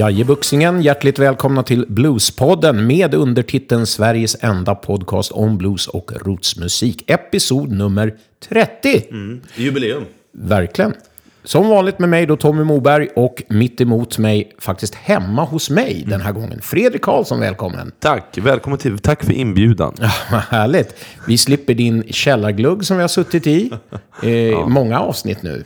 Jajebuxingen, hjärtligt välkomna till Bluespodden med undertiteln Sveriges enda podcast om blues och rootsmusik. Episod nummer 30. Jubileum. Verkligen. Som vanligt med mig då Tommy Moberg och mitt emot mig, faktiskt hemma hos mig den här gången, Fredrik Karlsson, välkommen. Tack, välkommen till. Tack för inbjudan. Ja, härligt. Vi slipper din källarglugg som vi har suttit i eh, många avsnitt nu.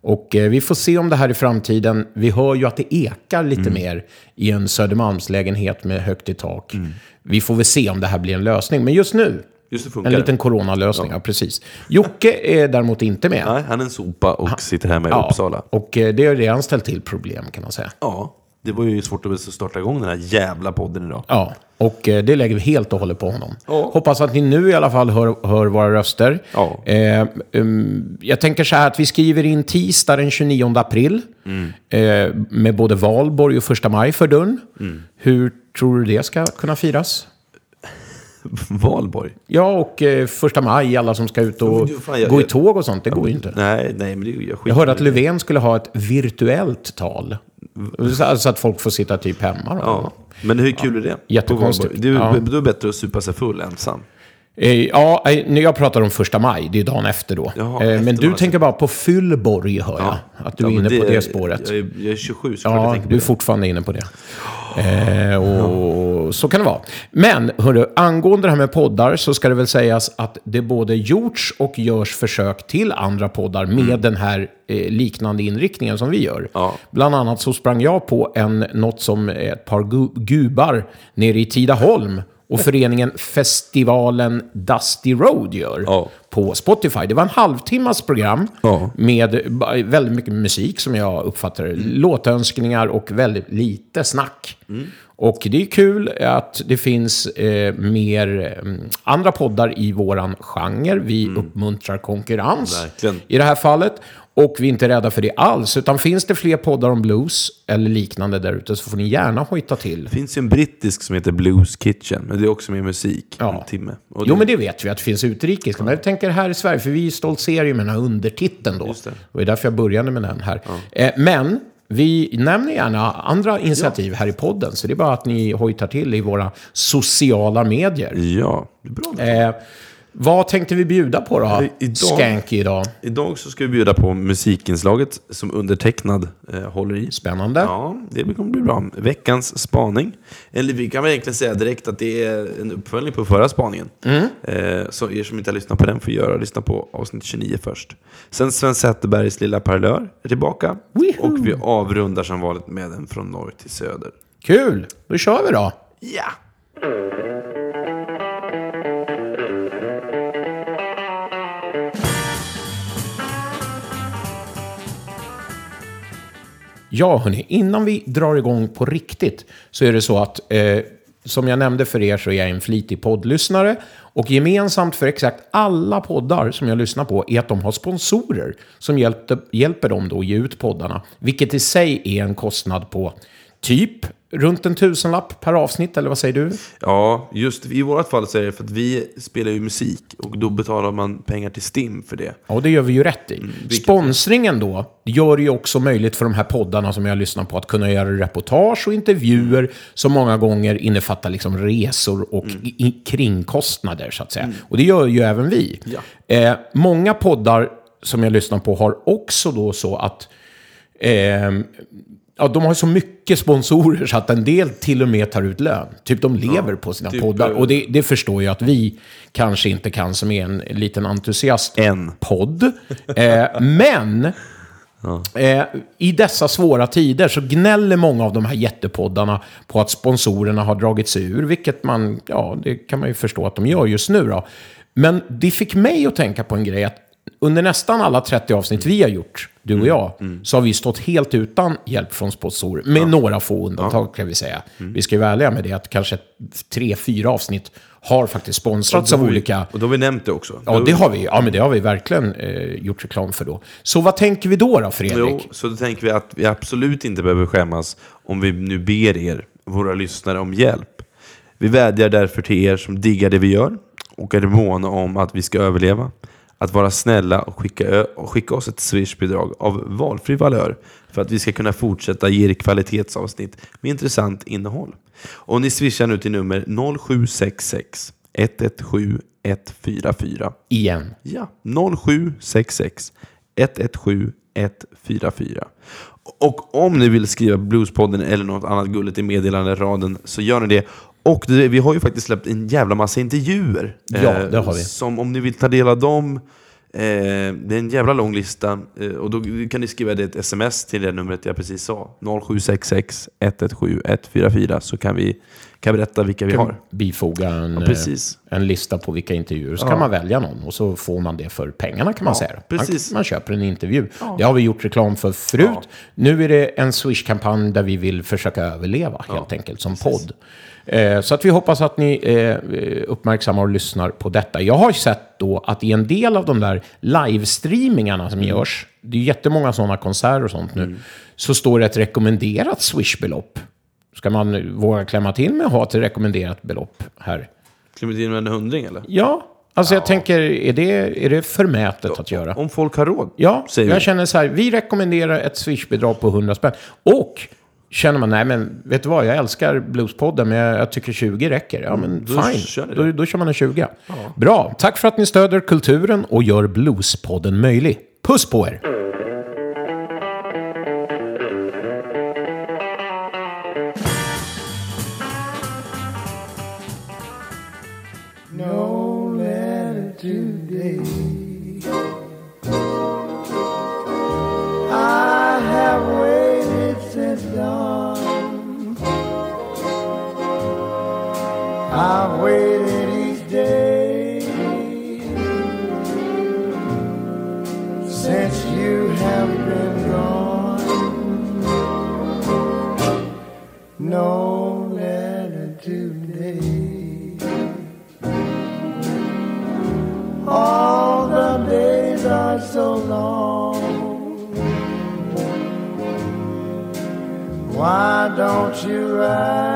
Och eh, vi får se om det här i framtiden, vi hör ju att det ekar lite mer i en Södermalmslägenhet med högt i tak. Vi får väl se om det här blir en lösning. Men just nu, Just en liten coronalösning, ja. precis. Jocke är däremot inte med. Nej, han är en sopa och sitter här med i Uppsala. och eh, det har redan ställt till problem kan man säga. Ja, det var ju svårt att starta igång den här jävla podden idag. Ja, och eh, det lägger vi helt och hållet på honom. Ja. Hoppas att ni nu i alla fall hör, hör våra röster. Ja. Eh, um, jag tänker så här att vi skriver in tisdag den 29 april. Mm. Eh, med både valborg och första maj för dörren. Mm. Hur tror du det ska kunna firas? Valborg? Ja, och eh, första maj, alla som ska ut och fan, jag- gå i jag- tåg och sånt, det går ju inte. Nej, nej, men det jag Jag hörde att. Löfven skulle ha ett virtuellt tal. Så, att folk får sitta typ hemma. Då. Ja, men hur kul är det? Jättekonstigt. Det är, Ja. Då är det bättre att supa sig full ensam. Eh, Ja, eh, när jag pratar om första maj, det är dagen efter då. Jaha, Eh, efter Men du tänker bara på fyllborg, hör jag. Att du är Ja, men inne på det spåret. Jag är, jag är 27, så jag Ja, tänker på du är det. fortfarande inne på det. Eh, och Så kan det vara. Men hörru, angående det här med poddar så ska det väl sägas att det både gjorts och görs försök till andra poddar med den här eh, liknande inriktningen som vi gör. Mm. Ja. Bland annat så sprang jag på en, något som ett par gu gubar nere i Tidaholm och föreningen Festivalen Dusty Road gör Ja. på Spotify. Det var en halvtimmas program Ja. med väldigt mycket musik som jag uppfattar det. Låtönskningar och väldigt lite snack. Och det är kul att det finns eh, mer eh, andra poddar i våran genre. Vi uppmuntrar konkurrens Verkligen. i det här fallet. Och vi är inte rädda för det alls. Utan finns det fler poddar om blues eller liknande där ute så får ni gärna hojta till. Det finns ju en brittisk som heter Blues Kitchen, men det är också med musik. Ja. En timme. Och Jo, men det vet vi att det finns utrikes. Men jag tänker här i Sverige, för vi stoltserar ju med den här undertiteln då. Just det. Och det är därför jag började med den här. Eh, men vi nämner gärna andra initiativ här i podden. Så det är bara att ni hojtar till i våra sociala medier. Ja, det är bra. Eh, vad tänkte vi bjuda på då? Idag- Skanky idag. Idag så ska vi bjuda på musikinslaget som undertecknad eh, håller i. Spännande. Ja, det kommer bli bra. Veckans spaning. Eller vi kan väl egentligen säga direkt att det är en uppföljning på förra spaningen. Mm. Eh, så er som inte har lyssnat på den får göra lyssna på avsnitt 29 först. Sen Sven Zetterbergs lilla parlör är tillbaka. Woohoo! Och vi avrundar som vanligt med den från norr till söder. Kul! Då kör vi då. Ja! Ja, hörni, innan vi drar igång på riktigt så är det så att, eh, som jag nämnde för er så är jag en flitig poddlyssnare. Och gemensamt för exakt alla poddar som jag lyssnar på är att de har sponsorer som hjälpte, hjälper dem då att ge ut poddarna. Vilket i sig är en kostnad på typ runt en tusenlapp per avsnitt, eller vad säger du? Ja, just i vårt fall så är det för att vi spelar ju musik och då betalar man pengar till STIM för det. Ja, och det gör vi ju rätt i. vilket- Sponsringen då gör det ju också möjligt för de här poddarna som jag lyssnar på att kunna göra reportage och intervjuer som många gånger innefattar liksom resor och i, i, kringkostnader så att säga. Och det gör ju även vi. Ja. Eh, många poddar som jag lyssnar på har också då så att ehm, Ja, de har så mycket sponsorer så att en del till och med tar ut lön. Typ de lever på sina typ, poddar. eh, Och det, det förstår jag att vi kanske inte kan som är en liten entusiast En. podd. Eh, men eh, i dessa svåra tider så gnäller många av de här jättepoddarna på att sponsorerna har dragit sig ur, vilket man, ja, det kan man ju förstå att de gör just nu då. Men det fick mig att tänka på en grej, att under nästan alla 30 avsnitt vi har gjort, du och jag, så har vi stått helt utan hjälp från sponsorer. Med några få undantag kan vi säga. Vi ska ju vara ärliga med det, att kanske tre, fyra avsnitt har faktiskt sponsrats av olika... Och då har vi nämnt det också. Ja, det har vi. Ja, men det har vi verkligen eh, gjort reklam för då. Så vad tänker vi då, då Fredrik? Jo, så då tänker vi att vi absolut inte behöver skämmas om vi nu ber er, våra lyssnare, om hjälp. Vi vädjar därför till er som diggar det vi gör och är måna om att vi ska överleva. Att vara snälla och skicka, och skicka oss ett swishbidrag av valfri valör för att vi ska kunna fortsätta ge er kvalitetsavsnitt med intressant innehåll. Och ni swishar nu till nummer 0766 117 144. Igen. Ja, 0766 117 144. Och om ni vill skriva Bluespodden eller något annat gulligt i meddelanderaden så gör ni det. Och det, vi har ju faktiskt släppt en jävla massa intervjuer. Ja, det har vi. Som om ni vill ta del av dem, eh, det är en jävla lång lista. Eh, och då kan ni skriva det ett sms till det numret jag precis sa. 0766 117 144 så kan vi kan berätta vilka vi kan har. bifoga en, Ja, precis. eh, en lista på vilka intervjuer. Så Ja. kan man välja någon och så får man det för pengarna kan man Ja, säga. Man, precis. man köper en intervju. Det har vi gjort reklam för förut. Nu är det en Swish-kampanj där vi vill försöka överleva helt enkelt som podd. Eh, så att vi hoppas att ni eh, uppmärksammar och lyssnar på detta. Jag har sett då att i en del av de där livestreamingarna som görs, det är jättemånga sådana konserter och sånt nu, så står det ett rekommenderat Swish-belopp. Ska man våga klämma till med att ha ett rekommenderat belopp här? Clementin med en hundring eller? Ja, alltså jag tänker, är det, är det förmätet att göra? Om folk har råd, Ja, jag vi. känner så här, vi rekommenderar ett Swish-bidrag på 100 spänn. Och känner man, nej men vet du vad, jag älskar Bluespodden, men jag, jag tycker 20 räcker. Ja men Mm, då fine, kör då, då kör man en 20. Bra, tack för att ni stöder kulturen och gör Bluespodden möjlig. Puss på er! You write?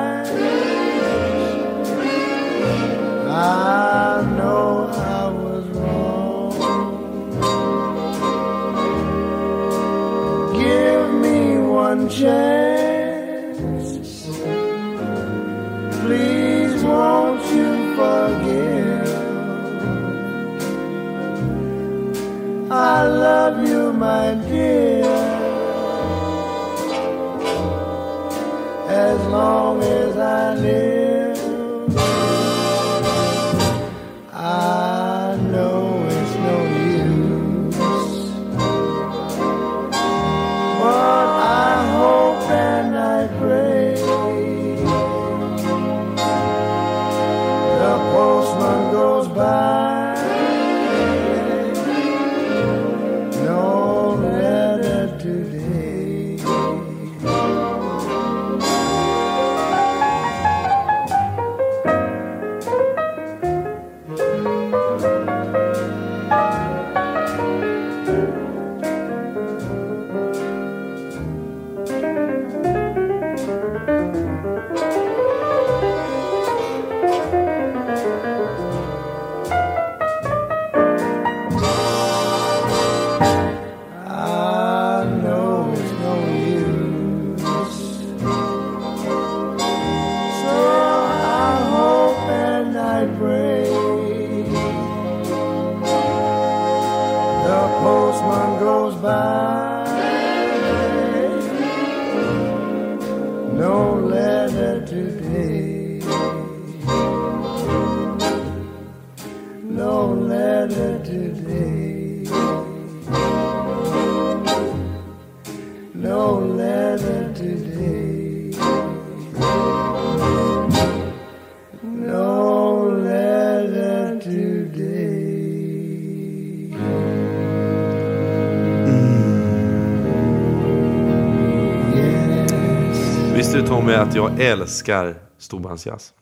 No letter today. No letter today. Yes. Visste du Tommy att jag älskar storbandsjazz?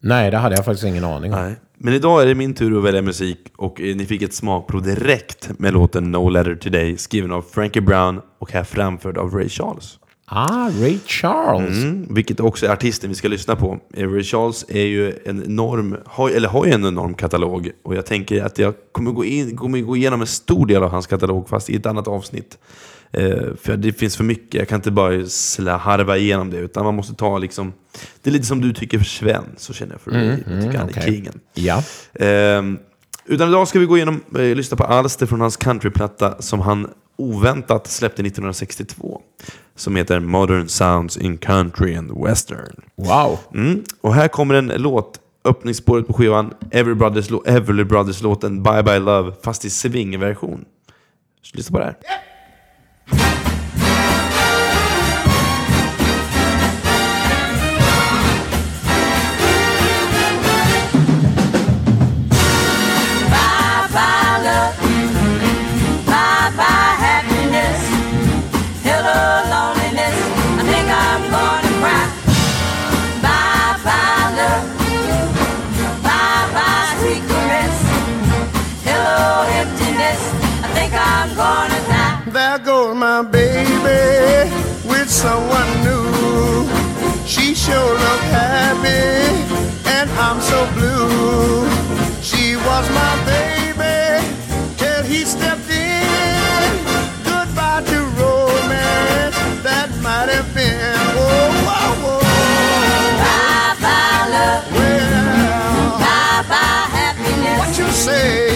Nej, det hade jag faktiskt ingen aning om. Nej. Men idag är det min tur att välja musik och eh, ni fick ett smakprov direkt med låten No Letter Today skriven av Frankie Brown och här framförd av Ray Charles. Ah, Ray Charles. Mm, vilket också är artisten vi ska lyssna på. Eh, Ray Charles är ju en enorm, har, eller har ju en enorm katalog och jag tänker att jag kommer gå, in, kommer gå igenom en stor del av hans katalog fast i ett annat avsnitt. Eh, för det finns för mycket, jag kan inte bara harva igenom det, utan man måste ta liksom... Det är lite som du tycker för Sven, så känner jag för Ray. jag tycker han är kingen. Ja. Ehm, utan idag ska vi gå igenom, eh, lyssna på alster från hans countryplatta som han oväntat släppte 1962. Som heter Modern Sounds in Country and Western. Wow. Mm. Och här kommer en låt, öppningsspåret på skivan, Brothers, Everly Brothers-låten Bye Bye Love, fast i swing-version. Så Lyssna på det här. Someone new. She sure look happy, and I'm so blue. She was my baby till he stepped in. Goodbye to romance that might have been. Whoa, whoa, whoa. Bye bye love. Well, Bye bye happiness. what you say?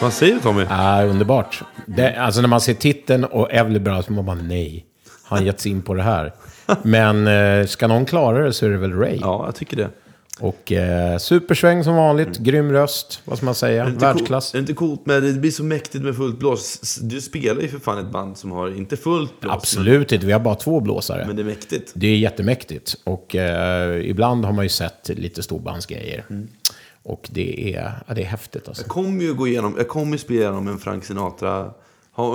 Vad säger du Tommy? Ah, underbart. Det, alltså när man ser titeln och Everly Brothers, så man bara nej. Har han gett sig in på det här? Men eh, ska någon klara det så är det väl Ray. Ja, jag tycker det. Och eh, supersväng som vanligt, grym röst, vad ska man säga, Är det världsklass. Coolt, är det inte coolt med det blir så mäktigt med fullt blås? Du spelar ju för fan ett band som har inte fullt blås. Absolut inte, vi har bara två blåsare. Men det är mäktigt. Det är jättemäktigt. Och eh, ibland har man ju sett lite storbandsgrejer. Och det är, ja, det är häftigt alltså. Jag kommer ju gå igenom, jag kommer spela igenom en Frank Sinatra.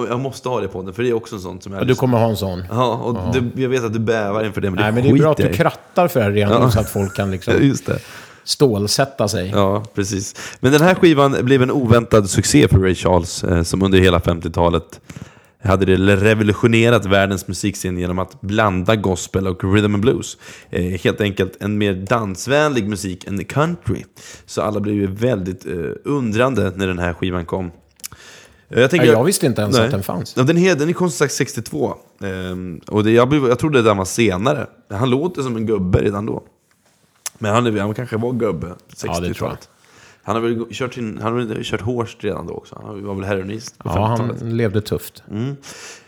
Jag måste ha det på den, för det är också en sån som jag... Och du kommer ha en sån. Ja, och Det, jag vet att du bävar inför det, men det Nej, men det är bra att du krattar för det redan Ja. så att folk kan Ja, liksom Just det. stålsätta sig. Ja, precis. Men den här skivan blev en oväntad succé för Ray Charles, eh, som under hela 50-talet hade det revolutionerat världens musikscen genom att blanda gospel och rhythm and blues. Eh, helt enkelt en mer dansvänlig musik än country. Så alla blev ju väldigt eh, undrande när den här skivan kom. Eh, Jag, tänker, Ja, jag visste inte ens att den fanns. Ja, den, är, den är som sagt 62. Ehm, och det, jag, jag trodde den var senare. Han låter som en gubbe redan då. Men han, han kanske var gubbe 60 Ja, det tror jag. Han har väl kört, sin, han har väl kört hårt redan då också. Han var väl heroinist på Ja, 50-talet. han levde tufft.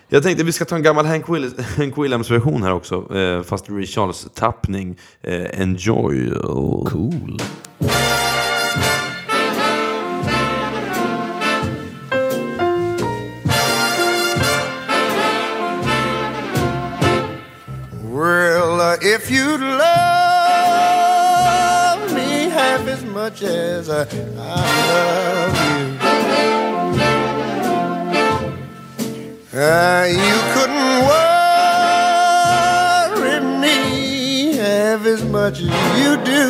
Jag tänkte vi ska ta en gammal Hank, Will, Hank Williams-version här också. Eh, fast Ray Charles-tappning. Eh, enjoy. Cool. Well, uh, if you'd much as I love you, uh, you couldn't worry me half as much as you do.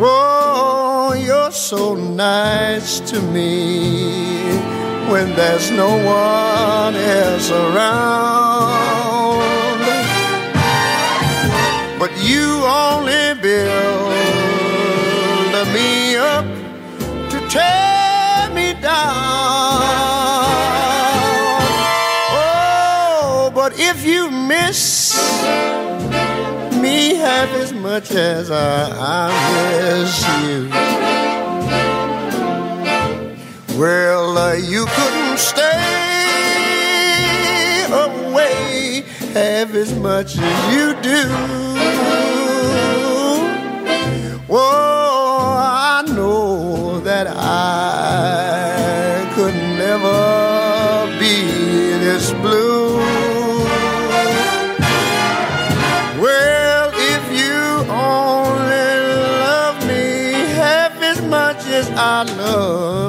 Oh, you're so nice to me when there's no one else around. You only build me up to tear me down. Oh, but if you miss me half as much as I, I miss you. Well, uh, you couldn't stay away half as much as you do. Oh, I know that I could never be this blue. Well, if you only love me half as much as I love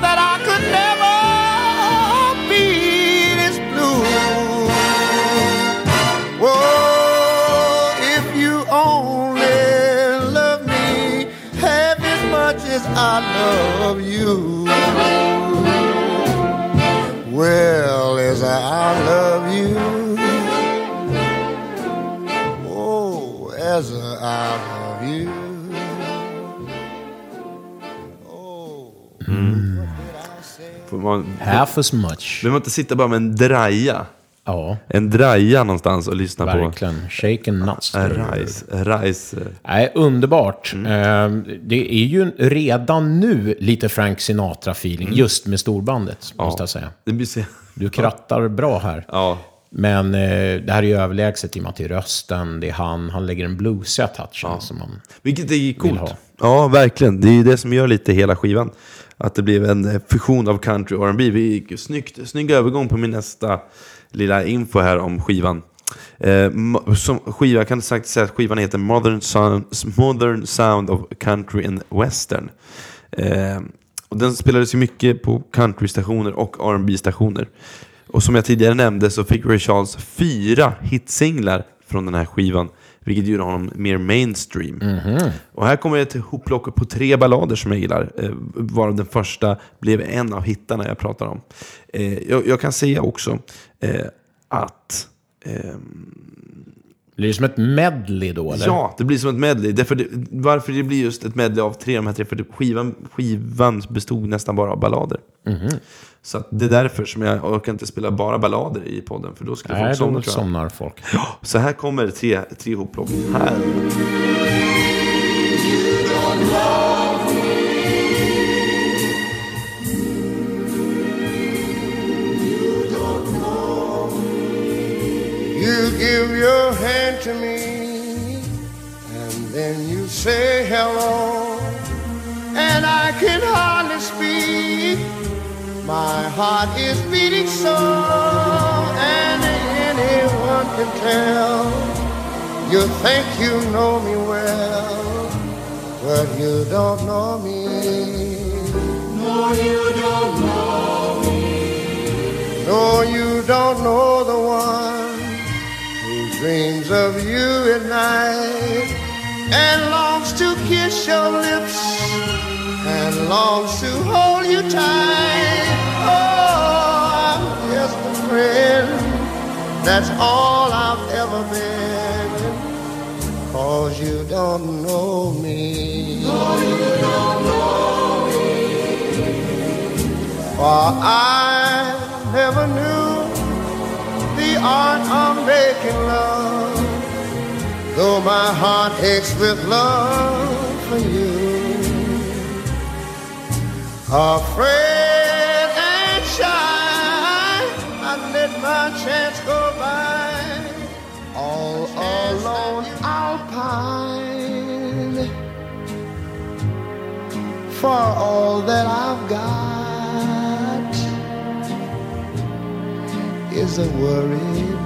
that I man, Half as much. behöver man inte sitta bara med en draja? Ja, En draja någonstans och lyssna verkligen. Shaken nuts. på Rise. Rise. eh, Nej, underbart. Mm. Eh, Det är ju redan nu lite Frank Sinatra-feeling, just med storbandet, måste jag säga. Det blir så... Du krattar bra här. Ja. Men eh, det här är ju överlägset i och med att det är rösten, det är han, han lägger en bluesiga touchen som man... Vilket är coolt. Ja, verkligen. Det är ju det som gör lite hela skivan. Att det blev en eh, fusion av country och R&B. Vi snyggt, Snygg övergång på min nästa lilla info här om skivan. Eh, som skiva, jag kan sagt säga att skivan heter Modern Sound, Modern Sound of Country and Western. Eh, och den spelades ju mycket på countrystationer och rb stationer Och som jag tidigare nämnde så fick Ray Charles fyra hitsinglar från den här skivan. Vilket gjorde honom mer mainstream. Och här kommer ett hopplock på tre ballader som jag gillar. Eh, varav den första blev en av hittarna jag pratar om. Eh, jag, jag kan säga också eh, att ehm, Blir det som ett medley då, eller? Ja, det blir som ett medley. Därför det, varför det blir just ett medley av tre av de här tre? För det, skivan, skivan bestod nästan bara av ballader. Så att det är därför som jag orkar inte spela bara ballader i podden. För då skulle Nej, folk somna då tror jag. somnar folk. Så här kommer tre, tre hopplock. Här. You give your hand to me, and then you say hello, and I can hardly speak. My heart is beating so, and anyone can tell. You think you know me well, but you don't know me. No, you don't know me. No, you don't know the one who dreams of you at night and longs to kiss your lips and longs to hold you tight. Oh, I'm just a friend. That's all I've ever been. Cause you don't know me. No, you don't know me. For I never knew the art of making love. Though my heart aches with love, for you. Afraid and shy, I let my chance go by. All alone, I'll pine for all that I've got is a worried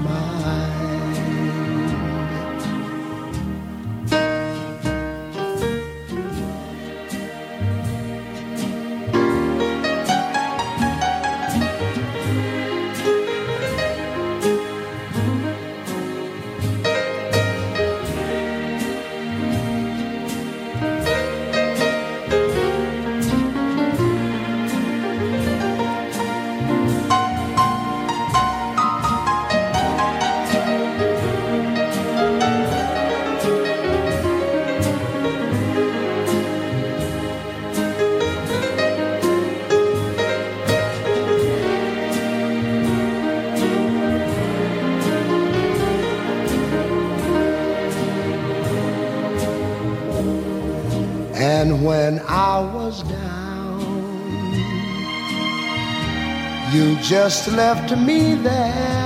just left me there.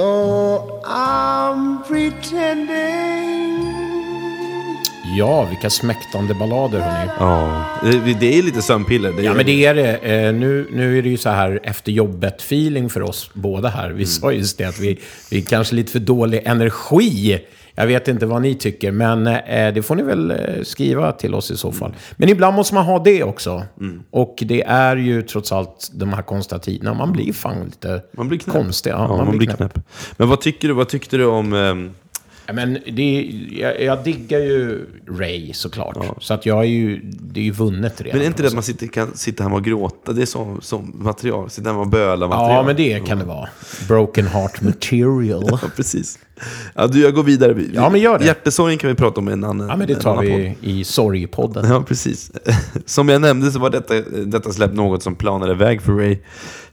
Though I'm pretending Ja, vilka smäktande ballader hörni. Ja, det, är lite sömnpiller. Det Ja, är- men det är det. Eh, nu, nu är det ju så här efter jobbet-feeling för oss båda här. Vi sa just det att vi, vi är kanske lite för dålig energi. Jag vet inte vad ni tycker, men eh, det får ni väl eh, skriva till oss i så fall. Men ibland måste man ha det också. Och det är ju trots allt de här konstiga tiderna. Man blir fan lite Man blir knäpp. konstig. Ja, man, blir knäpp. Men vad tycker du, vad tyckte du om... Ja, men det, jag, jag diggar ju Ray såklart. Så att jag är ju, det är ju vunnet redan. men är inte det att man sitter, kan sitta hemma och gråta? Det är som, som material. Sitta hemma och böla material. Ja, men det kan det vara. Broken heart material. Ja, precis. Ja, du, jag går vidare. Vi- Ja, men gör det. Hjärtesorgen kan vi prata om i en annan Ja, men det tar annan podd. vi i sorgpodden. Ja, precis. Som jag nämnde så var detta, detta släpp något som planade väg för Ray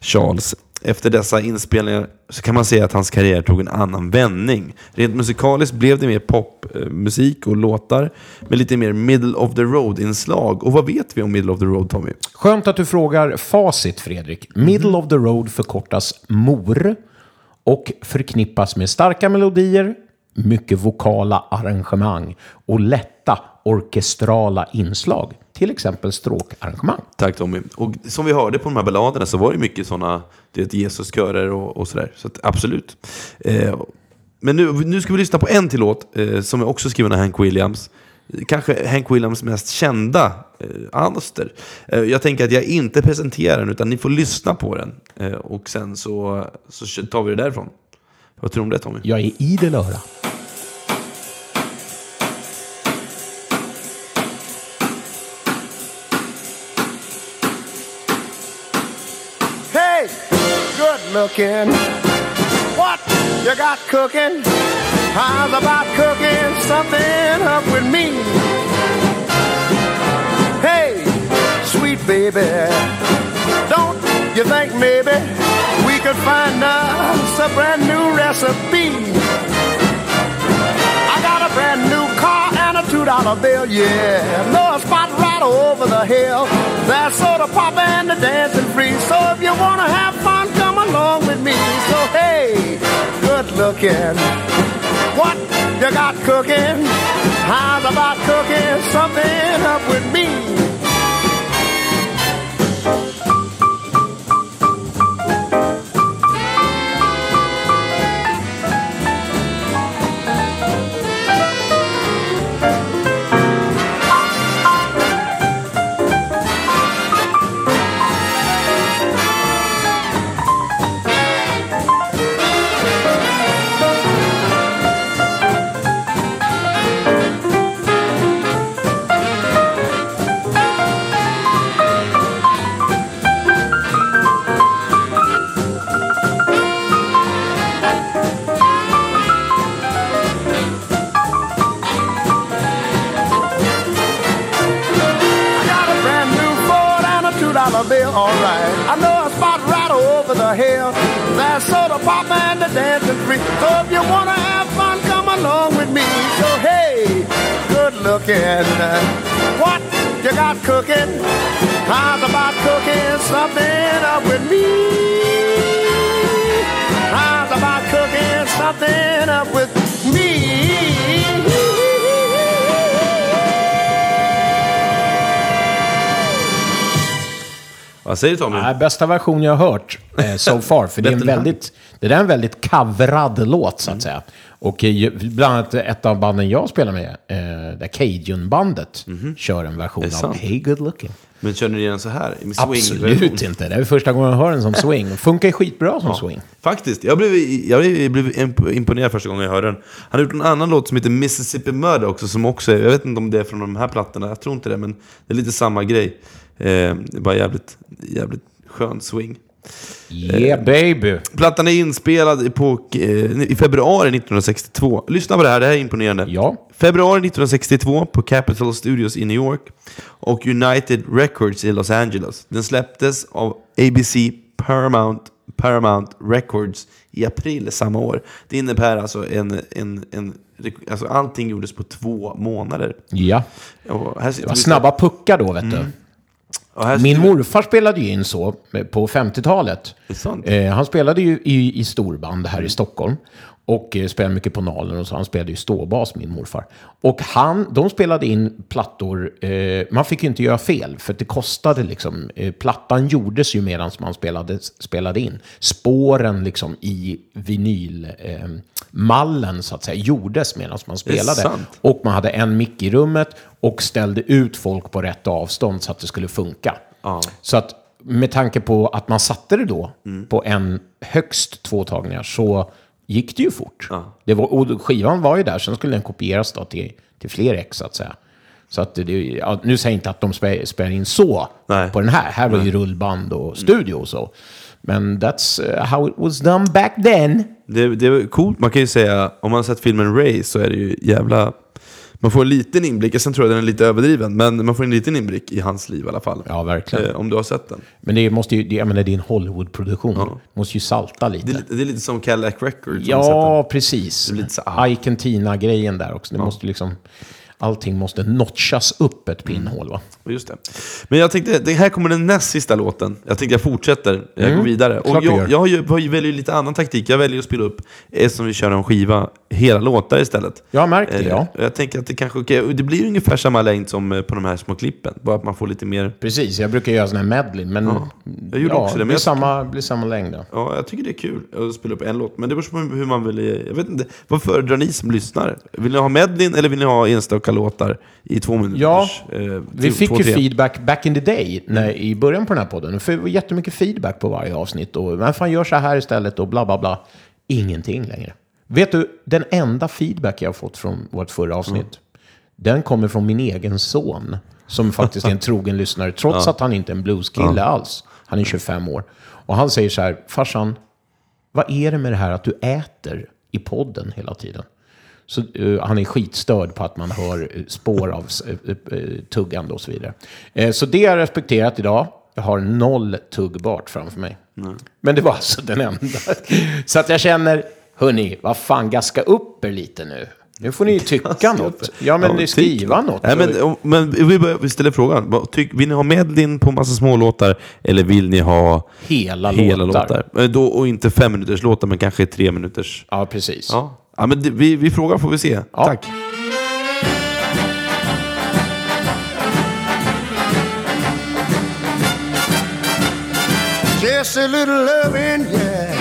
Charles. Efter dessa inspelningar så kan man säga att hans karriär tog en annan vändning. Rent musikaliskt blev det mer popmusik eh, och låtar med lite mer middle of the road-inslag. Och vad vet vi om middle of the road, Tommy? Skönt att du frågar facit, Fredrik. Middle of the road förkortas MOR och förknippas med starka melodier, mycket vokala arrangemang och lätt orkestrala inslag. Till exempel stråkarrangemang. Tack Tommy. Och som vi hörde på de här balladerna så var det mycket sådana Jesuskörer och, och sådär. Så att, absolut. Eh, men nu, nu ska vi lyssna på en till låt eh, som är också skriven av Hank Williams. Kanske Hank Williams mest kända eh, alster. Eh, jag tänker att jag inte presenterar den utan ni får lyssna på den. Eh, och sen så, så tar vi det därifrån. Vad tror du om det Tommy? Jag är idel öra. Looking. What you got cooking? How's about cooking something up with me? Hey, sweet baby, don't you think maybe we could find us a brand new recipe? I got a brand new car and a two dollar bill, yeah. A spot right over the hill. That's soda pop and the dancing free. So if you wanna have fun, along with me. So hey, good looking. What you got cooking? How's about cooking something up with me? Vad säger Tommy? Nej, bästa version jag har hört eh, so far. För det är en väldigt, det är en väldigt coverad låt så att säga. Och eh, bland annat ett av banden jag spelar med, eh, det Cajun-bandet, kör en version Mhm. Det är av sant. Hey Good Looking. Men känner du igen så här? Swing Absolut inte. Det är första gången jag hör den som swing. Funkar ju skitbra som swing. Faktiskt, jag blev, jag blev, blev imp- imponerad första gången jag hörde den. Han har gjort en annan låt som heter Mississippi Murder också, som också är, jag vet inte om det är från de här plattorna, jag tror inte det, men det är lite samma grej. Eh, bara jävligt, jävligt skön swing. Yeah baby. Plattan är inspelad på, eh, i februari 1962. Lyssna på det här, det här är imponerande. Ja. Februari 1962 på Capitol Studios i New York och United Records i Los Angeles. Den släpptes av ABC Paramount, Paramount Records i april samma år. Det innebär alltså en, en, en alltså allting gjordes på två månader. Ja. Det var snabba puckar då, vet du. Min morfar spelade ju in så eh, på 50-talet. Det är sant. Eh, han spelade ju i, i storband här i Stockholm. Och eh, spelade mycket på Nalen och så. Han spelade ju ståbas, min morfar. Och han, de spelade in plattor. Eh, man fick ju inte göra fel, för det kostade liksom. Eh, plattan gjordes ju medan man spelade, spelade in. Spåren liksom i vinylmallen, mallen, så att säga, gjordes medan man spelade. Och man hade en mick i rummet och ställde ut folk på rätt avstånd så att det skulle funka. Ja. Så att med tanke på att man satte det då Mm. på en högst två tagningar så gick det ju fort. Ja. Det var, och skivan var ju där, sen skulle den kopieras då till, till fler ex så att säga. Så att det, ja, nu säger jag inte att de spä- spelar in så Nej. på den här. Här var ju rullband och studio och så. Men that's uh, how it was done back then. Det, det är coolt, man kan ju säga, om man har sett filmen Ray så är det ju jävla... Man får en liten inblick, sen tror jag den är lite överdriven, men man får en liten inblick i hans liv i alla fall. Ja, verkligen. Eh, om du har sett den. Men det måste ju, det, jag menar, det är en Hollywood-produktion. Ja. måste ju salta lite. Det är, lite- det är lite som Cadillac Records. Ja, precis. Lite så, ah. Ike Tina-grejen där också. Det måste liksom, allting måste notchas upp ett pinnhål. Va? Just det. Men jag tänkte, det här kommer den näst sista låten. Jag tänkte jag fortsätter, jag Mm. går vidare. Och jag, jag, jag väljer lite annan taktik. Jag väljer att spela upp, eftersom vi kör en skiva, hela låtar istället. Jag har märkt det, Eh, ja. Jag tänker att det kanske, det blir ungefär samma längd som eh, på de här små klippen. Bara att man får lite mer Precis, jag brukar göra sån här medley. Men Ja, jag gjorde också det, men blir, jag samma, blir samma längd. Ja. Ja, jag tycker det är kul att spela upp en låt. Men det beror på hur man vill... Jag vet inte. Vad föredrar ni som lyssnar? Vill ni ha medlin eller vill ni ha enstaka låtar i två minuter? Ja, eh, Vi två, fick ju tre? feedback back in the day, när, i början på den här podden. Det var jättemycket feedback på varje avsnitt. Och vem fan gör så här istället och bla bla bla. Ingenting längre. Vet du, den enda feedback jag har fått från vårt förra avsnitt, den kommer från min egen son. Som faktiskt är en trogen lyssnare, trots att han inte är en blueskille alls. Han är 25 år. Och han säger så här, farsan, vad är det med det här att du äter i podden hela tiden? Så, eh, han är skitstörd på att man hör eh, spår av uh, tuggande och så vidare. Eh, så det har jag respekterat idag. Jag har noll tuggbart framför mig. Men det var alltså den enda. så att jag känner, hörni, vad fan, gaska upp er lite nu. Nu får ni ju tycka något. Ja, men ni skriva något. Nej, men, men vi, börjar, vi ställer frågan. Tyck, vill ni ha medlin på massa smålåtar eller vill ni ha Hela, hela låtar. låtar? Eh, Då, och inte fem minuters låtar, men kanske tre minuters. Ja, precis. Ja, ja men det, vi, vi frågar får vi se. Ja. Tack. Just a little loving, yeah,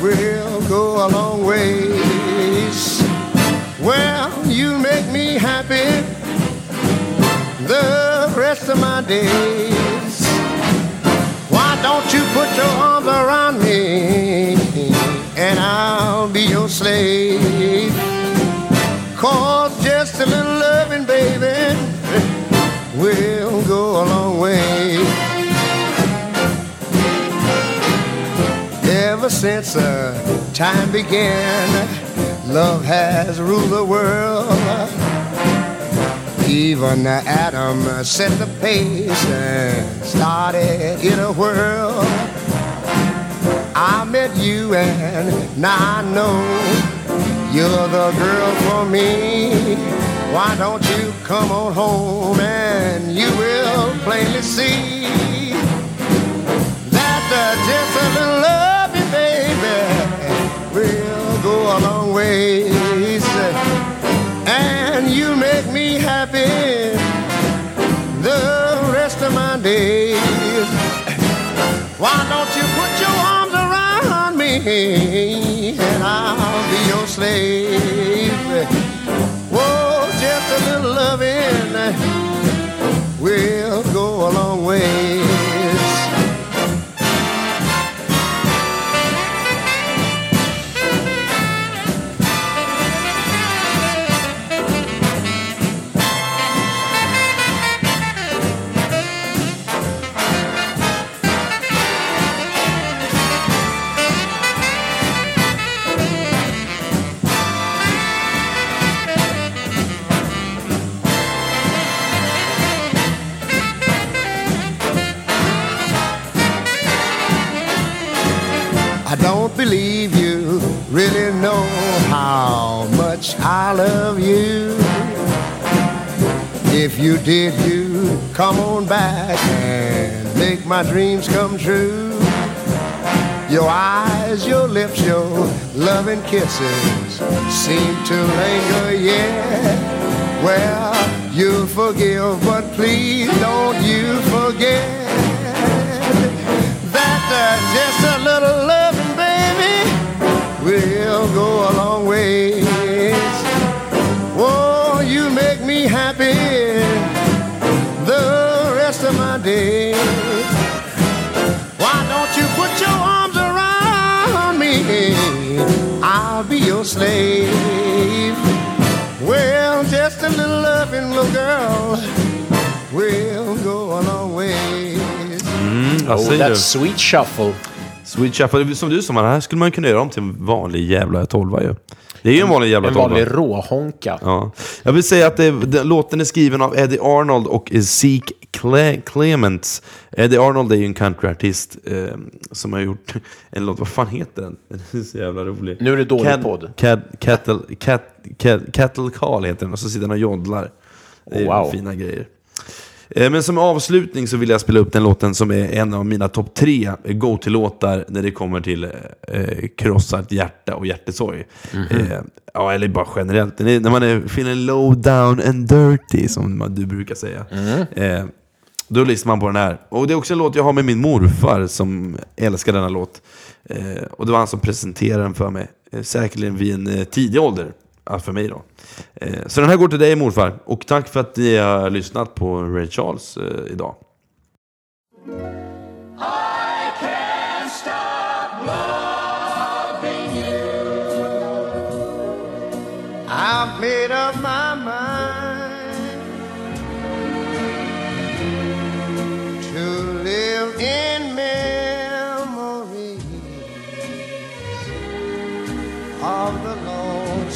will go a long ways. Well, you make me happy the rest of my days. Why don't you put your arms around me and I'll be your slave? Cause just a little loving, baby, will go a long way. Ever since uh, time began, love has ruled the world. Even Adam set the pace and started in a whirl. I met you and now I know you're the girl for me. Why don't you come on home and you will plainly see that uh, just a little love you, baby, will go a long ways. And you make me happy the rest of my days. Why don't you and I'll be your slave? Whoa, just a little loving will go a long ways. Did, you come on back and make my dreams come true. Your eyes, your lips, your loving kisses seem to linger, yeah. Well, you'll forgive, but please don't you forget that uh, just a little loving, baby, will go a long ways. Days. Why don't you put your arms around me? I'll be your slave. Well, just a little loving little girl will go a long ways. Vad Oh, that's sweet shuffle. Sweet Shuffle, som du sa, det här skulle man kunna göra om till en vanlig jävla tolva ju. Det är ju en vanlig jävla En tolva. vanlig råhonka. Ja. Jag vill säga att det, den, låten är skriven av Eddie Arnold och Zeke Cle Clements. Eddie Arnold är ju en countryartist eh, som har gjort en låt, vad fan heter den? Den är så jävla rolig. Nu är det dålig podd. Cattle, cat, cat, cattle Call heter den, och så sitter den och joddlar. Det är Wow. fina grejer. Eh, Men som avslutning så vill jag spela upp den låten som är en av mina topp tre go-till-låtar när det kommer till eh, krossat hjärta och hjärtesorg. Eh, ja, eller bara generellt. Är, när man är feeling low down and dirty, som du brukar säga. Eh, då lyssnar man på den här. Och det är också en låt jag har med min morfar som älskar denna låt. Eh, och det var han som presenterade den för mig. Eh, säkerligen vid en eh, tidig ålder. Ja, för mig då. Eh, så den här går till dig morfar. Och tack för att ni har lyssnat på Ray Charles eh, idag.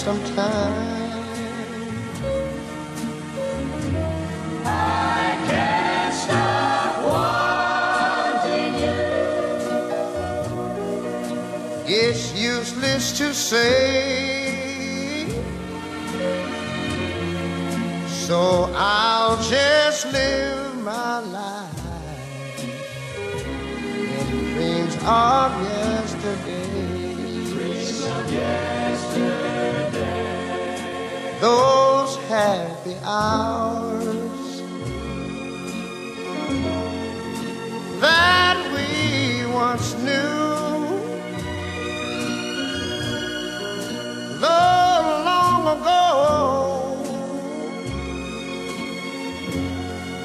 sometime. I can't stop wanting you. It's useless to say. So I'll just live my life in dreams of yesterday. Those happy hours that we once knew. Though long ago,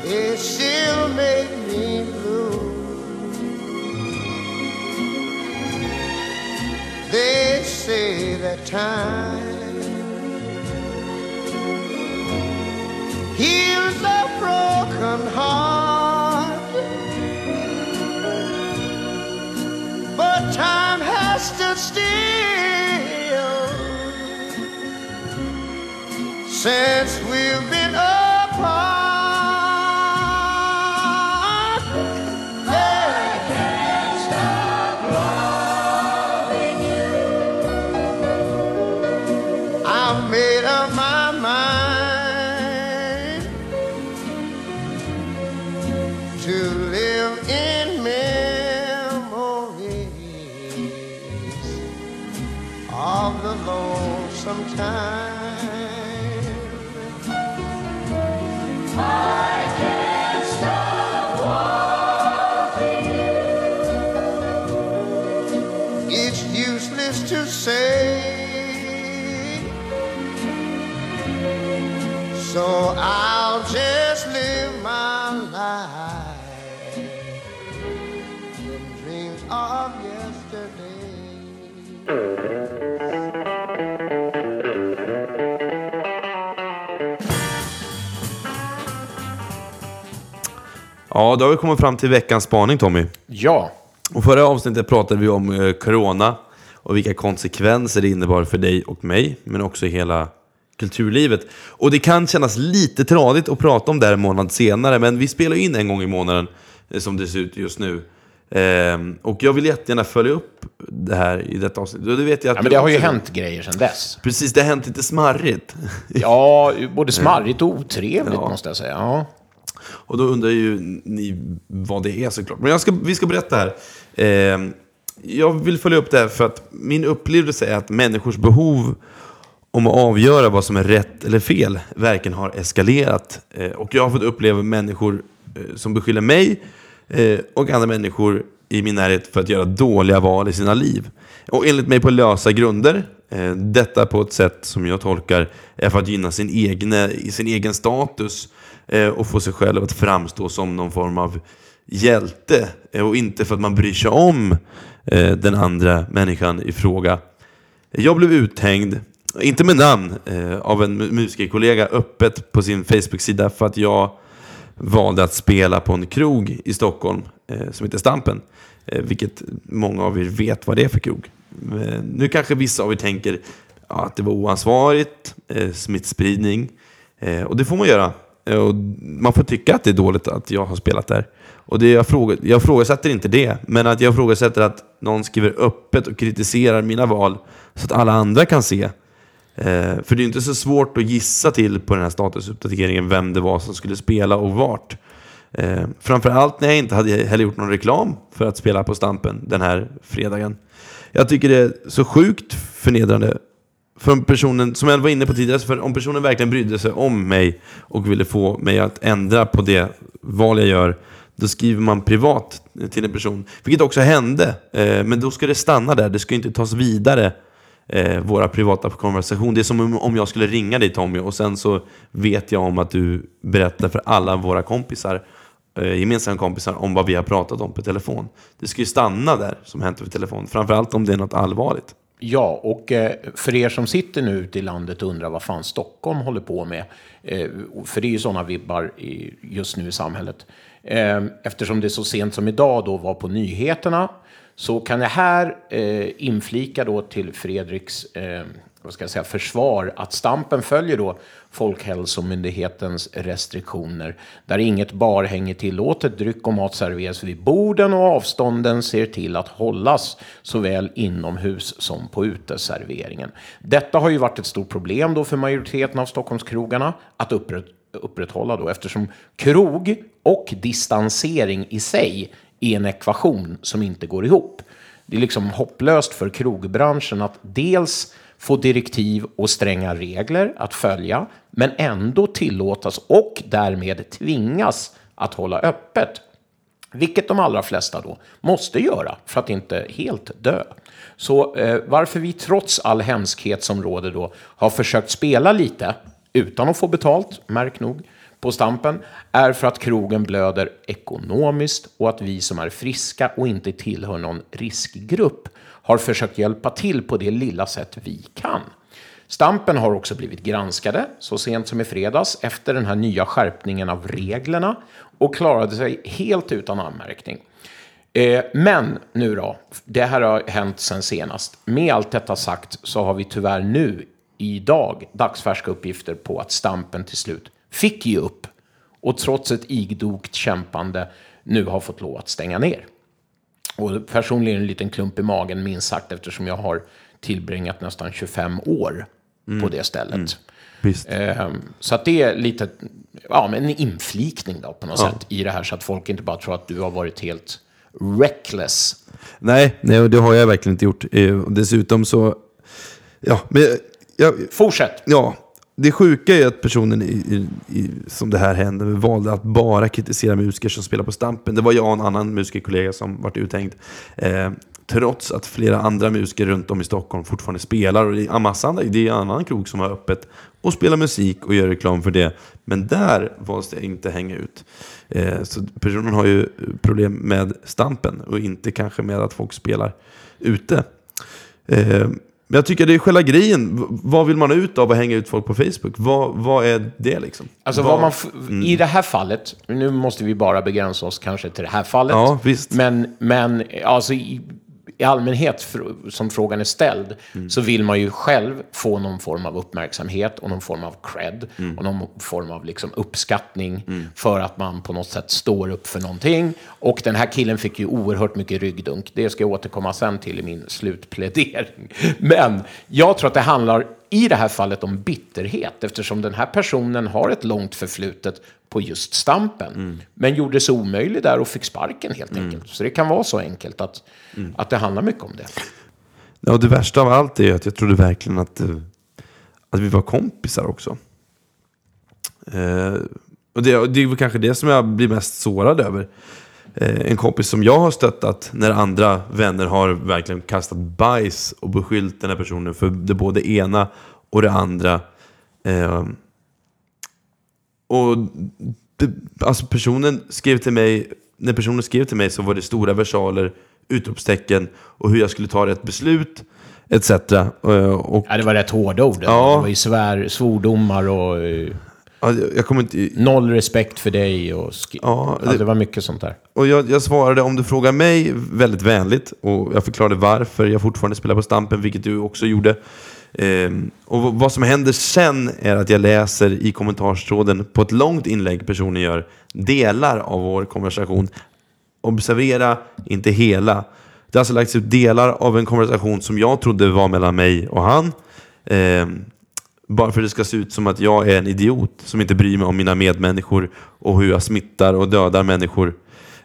it still made me blue. They say that time heals a broken heart. But time has stood still Ja, då har vi kommit fram till veckans spaning Tommy. Ja, Och förra avsnittet pratade vi om eh, corona och vilka konsekvenser det innebar för dig och mig, men också hela kulturlivet. Och det kan kännas lite tradigt att prata om det här en månad senare, men vi spelar in en gång i månaden eh, som det ser ut just nu. Ehm, och jag vill jättegärna följa upp det här i detta avsnitt. Och det vet jag att ja men du det har ju också- hänt grejer sedan dess. Precis, det har hänt lite smarrigt. Ja, både smarrigt och otrevligt måste jag säga. Ja. Och då undrar ju ni vad det är såklart. Men jag ska, vi ska berätta här. Eh, jag vill följa upp det här för att min upplevelse är att människors behov om att avgöra vad som är rätt eller fel verkligen har eskalerat. Eh, och jag har fått uppleva människor eh, som beskyller mig eh, och andra människor i min närhet för att göra dåliga val i sina liv. Och enligt mig på lösa grunder. Eh, detta på ett sätt som jag tolkar är för att gynna sin, egne, sin egen status eh, Eh, och få sig själv att framstå som någon form av hjälte. Eh, och inte för att man bryr sig om eh, den andra människan i fråga. Jag blev uthängd, inte med namn, eh, av en musikerkollega öppet på sin Facebook-sida för att jag valde att spela på en krog i Stockholm eh, som heter Stampen. Eh, vilket många av er vet vad det är för krog. Eh, nu kanske vissa av er tänker ja, att det var oansvarigt, eh, smittspridning. Eh, och det får man göra. Och man får tycka att det är dåligt att jag har spelat där. Och det jag, fråga, jag frågasätter inte det, men att jag frågasätter att någon skriver öppet och kritiserar mina val så att alla andra kan se. Eh, för det är ju inte så svårt att gissa till på den här statusuppdateringen vem det var som skulle spela och vart. Eh, framförallt när jag inte hade heller gjort någon reklam för att spela på Stampen den här fredagen. Jag tycker det är så sjukt förnedrande för personen, som jag var inne på tidigare, för om personen verkligen brydde sig om mig och ville få mig att ändra på det val jag gör, då skriver man privat till en person. Vilket också hände, eh, men då ska det stanna där, det ska inte tas vidare eh, våra privata konversation. Det är som om- jag skulle ringa dig Tommy och sen så vet jag om att du berättar för alla våra kompisar, eh, gemensamma kompisar, om vad vi har pratat om på telefon. Det ska ju stanna där som hänt över telefon, framförallt om det är något allvarligt. Ja, och eh, för er som sitter nu ute i landet och undrar vad fan Stockholm håller på med, eh, för det är ju sådana vibbar just nu i samhället. Eh, eftersom det så sent som idag då var på nyheterna, så kan jag här inflika då till Fredriks vad ska jag säga, försvar att Stampen följer då Folkhälsomyndighetens restriktioner där inget barhäng är tillåtet, dryck och mat serveras vid borden och avstånden ser till att hållas såväl inomhus som på uteserveringen. Detta har ju varit ett stort problem då för majoriteten av Stockholmskrogarna att upprätt, upprätthålla då, eftersom krog och distansering i sig är en ekvation som inte går ihop. Det är liksom hopplöst för krogbranschen att dels få direktiv och stränga regler att följa, men ändå tillåtas och därmed tvingas att hålla öppet. Vilket de allra flesta då måste göra för att inte helt dö. Så eh, varför vi trots all hemskhet som råder då har försökt spela lite utan att få betalt, märk nog, på Stampen är för att krogen blöder ekonomiskt och att vi som är friska och inte tillhör någon riskgrupp har försökt hjälpa till på det lilla sätt vi kan. Stampen har också blivit granskade så sent som i fredags efter den här nya skärpningen av reglerna och klarade sig helt utan anmärkning. Eh, men nu då, det här har hänt sen senast. Med allt detta sagt så har vi tyvärr nu idag dagsfärska uppgifter på att Stampen till slut fick ge upp och trots ett idogt kämpande nu har fått lov att stänga ner. Och personligen en liten klump i magen minst sagt eftersom jag har tillbringat nästan 25 år på det stället. Visst. Ehm, Så att det är lite, ja, men en inflikning då på något sätt i det här så att folk inte bara tror att du har varit helt reckless. Nej, nej, det har jag verkligen inte gjort. Eh, och Dessutom så... Ja, men jag, Fortsätt! ja, det sjuka är att personen i, i, i, som det här hände med valde att bara kritisera musiker som spelar på Stampen. Det var jag och en annan musikerkollega som vart uthängd. Eh, trots att flera andra musiker runt om i Stockholm fortfarande spelar. Och det är en massa andra, det är en annan krog som har öppet och spelar musik och gör reklam för det. Men där valde det inte hänga ut. Eh, så personen har ju problem med Stampen och inte kanske med att folk spelar ute. Eh, men jag tycker det är själva grejen. V- Vad vill man ut av att hänga ut folk på Facebook? Vad, vad är det liksom? Alltså vad man f- I det här fallet, nu måste vi bara begränsa oss kanske till det här fallet. Ja, visst. Men, men alltså i, i allmänhet, som frågan är ställd, så vill man ju själv få någon form av uppmärksamhet och någon form av cred och någon form av liksom uppskattning för att man på något sätt står upp för någonting. Och den här killen fick ju oerhört mycket ryggdunk. Det ska jag återkomma sen till i min slutplädering. Men jag tror att det handlar i det här fallet om bitterhet eftersom den här personen har ett långt förflutet på just Stampen. Men gjorde sig omöjlig där och fick sparken helt enkelt. Så det kan vara så enkelt att, att det handlar mycket om det. Ja, och det värsta av allt är att jag trodde verkligen att, eh, att vi var kompisar också. Eh, och det, det är kanske det som jag blir mest sårad över. Eh, en kompis som jag har stöttat när andra vänner har verkligen kastat bajs och beskyllt den här personen för det både ena och det andra. Eh, och det, alltså personen skrev till mig, när personen skrev till mig så var det stora versaler, utropstecken och hur jag skulle ta rätt beslut etc. Eh, Och, Ja, det var rätt hårda ord. Ja. Det var ju svär, svordomar och eh, ja, jag kommer inte, noll respekt för dig. Och sk- Ja, alltså, det- det var mycket sånt där. och jag, jag svarade om du frågar mig väldigt vänligt och jag förklarade varför jag fortfarande spelar på Stampen, vilket du också gjorde. Ehm, och vad som händer sen är att jag läser i kommentarstråden på ett långt inlägg personen gör delar av vår konversation. Observera, inte hela. Det har alltså lagts ut delar av en konversation som jag trodde var mellan mig och han. Ehm, bara för att det ska se ut som att jag är en idiot som inte bryr mig om mina medmänniskor och hur jag smittar och dödar människor.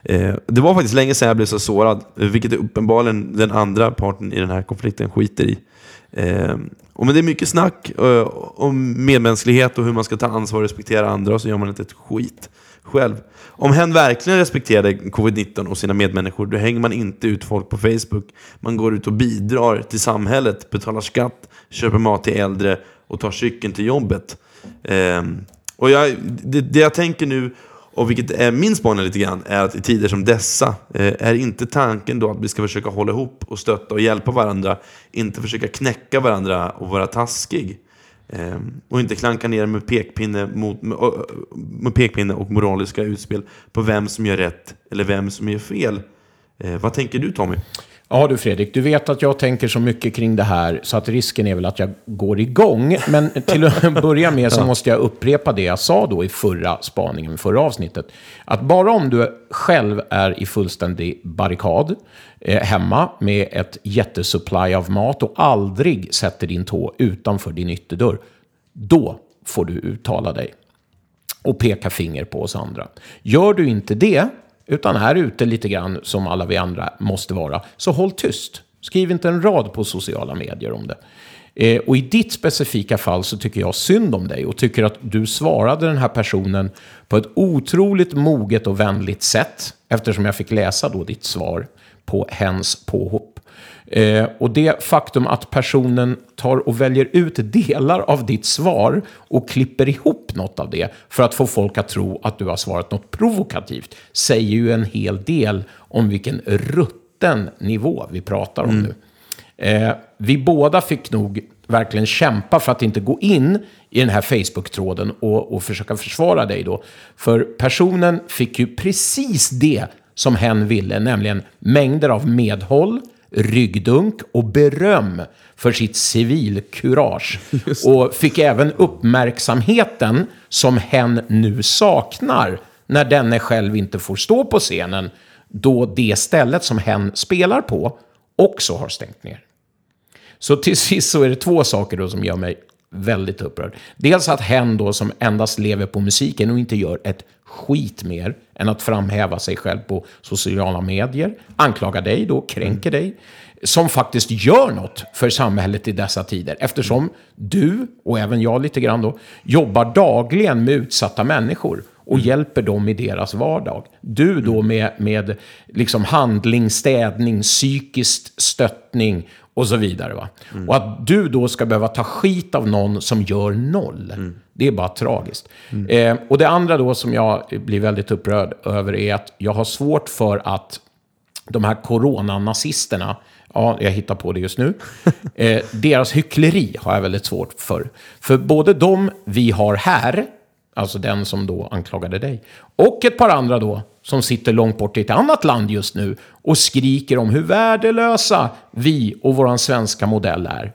Eh, det var faktiskt länge sedan jag blev så sårad, vilket uppenbarligen den andra parten i den här konflikten skiter i. Eh, och men det är mycket snack eh, om medmänsklighet och hur man ska ta ansvar och respektera andra och så gör man inte ett skit själv. Om hen verkligen respekterade covid-19 och sina medmänniskor, då hänger man inte ut folk på Facebook. Man går ut och bidrar till samhället, betalar skatt, köper mat till äldre och tar cykeln till jobbet. Eh, och jag, det, det jag tänker nu, och vilket är min spaning lite grann, är att i tider som dessa eh, är inte tanken då att vi ska försöka hålla ihop och stötta och hjälpa varandra, inte försöka knäcka varandra och vara taskig. Eh, och inte klanka ner med pekpinne, mot, med, med pekpinne och moraliska utspel på vem som gör rätt eller vem som gör fel. Eh, vad tänker du Tommy? Ja du Fredrik, du vet att jag tänker så mycket kring det här så att risken är väl att jag går igång. Men till att börja med så måste jag upprepa det jag sa då i förra spaningen, förra avsnittet. Att bara om du själv är i fullständig barrikad eh, hemma med ett jättesupply av mat och aldrig sätter din tå utanför din ytterdörr, då får du uttala dig. och peka finger på oss andra. Gör du inte det, utan är ute lite grann som alla vi andra måste vara, så håll tyst. Skriv inte en rad på sociala medier om det. Eh, och i ditt specifika fall så tycker jag synd om dig och tycker att du svarade den här personen på ett otroligt moget och vänligt sätt, eftersom jag fick läsa då ditt svar på hens påhopp. Eh, och det faktum att personen tar och väljer ut delar av ditt svar och klipper ihop något av det för att få folk att tro att du har svarat något provokativt säger ju en hel del om vilken rutten nivå vi pratar om nu. Eh, vi båda fick nog verkligen kämpa för att inte gå in i den här Facebook-tråden och, och försöka försvara dig då. För personen fick ju precis det som hen ville, nämligen mängder av medhåll, ryggdunk och beröm för sitt civilkurage. Och fick även uppmärksamheten som hen nu saknar när denne själv inte får stå på scenen då det stället som hen spelar på också har stängt ner. Så till sist så är det två saker då som gör mig väldigt upprörd. Dels att hen då som endast lever på musiken och inte gör ett skit mer än att framhäva sig själv på sociala medier, anklagar dig då, kränker dig, som faktiskt gör något för samhället i dessa tider. Eftersom du, och även jag lite grann då, jobbar dagligen med utsatta människor och hjälper dem i deras vardag. Du då med, med liksom handling, städning, psykiskt stöttning och så vidare. Va? Och att du då ska behöva ta skit av någon som gör noll. Det är bara tragiskt. Eh, och det andra då som jag blir väldigt upprörd över är att jag har svårt för att de här coronanazisterna, ja, jag hittar på det just nu, eh, deras hyckleri har jag väldigt svårt för. För både de vi har här, alltså den som då anklagade dig, och ett par andra då, som sitter långt bort i ett annat land just nu och skriker om hur värdelösa vi och vår svenska modell är.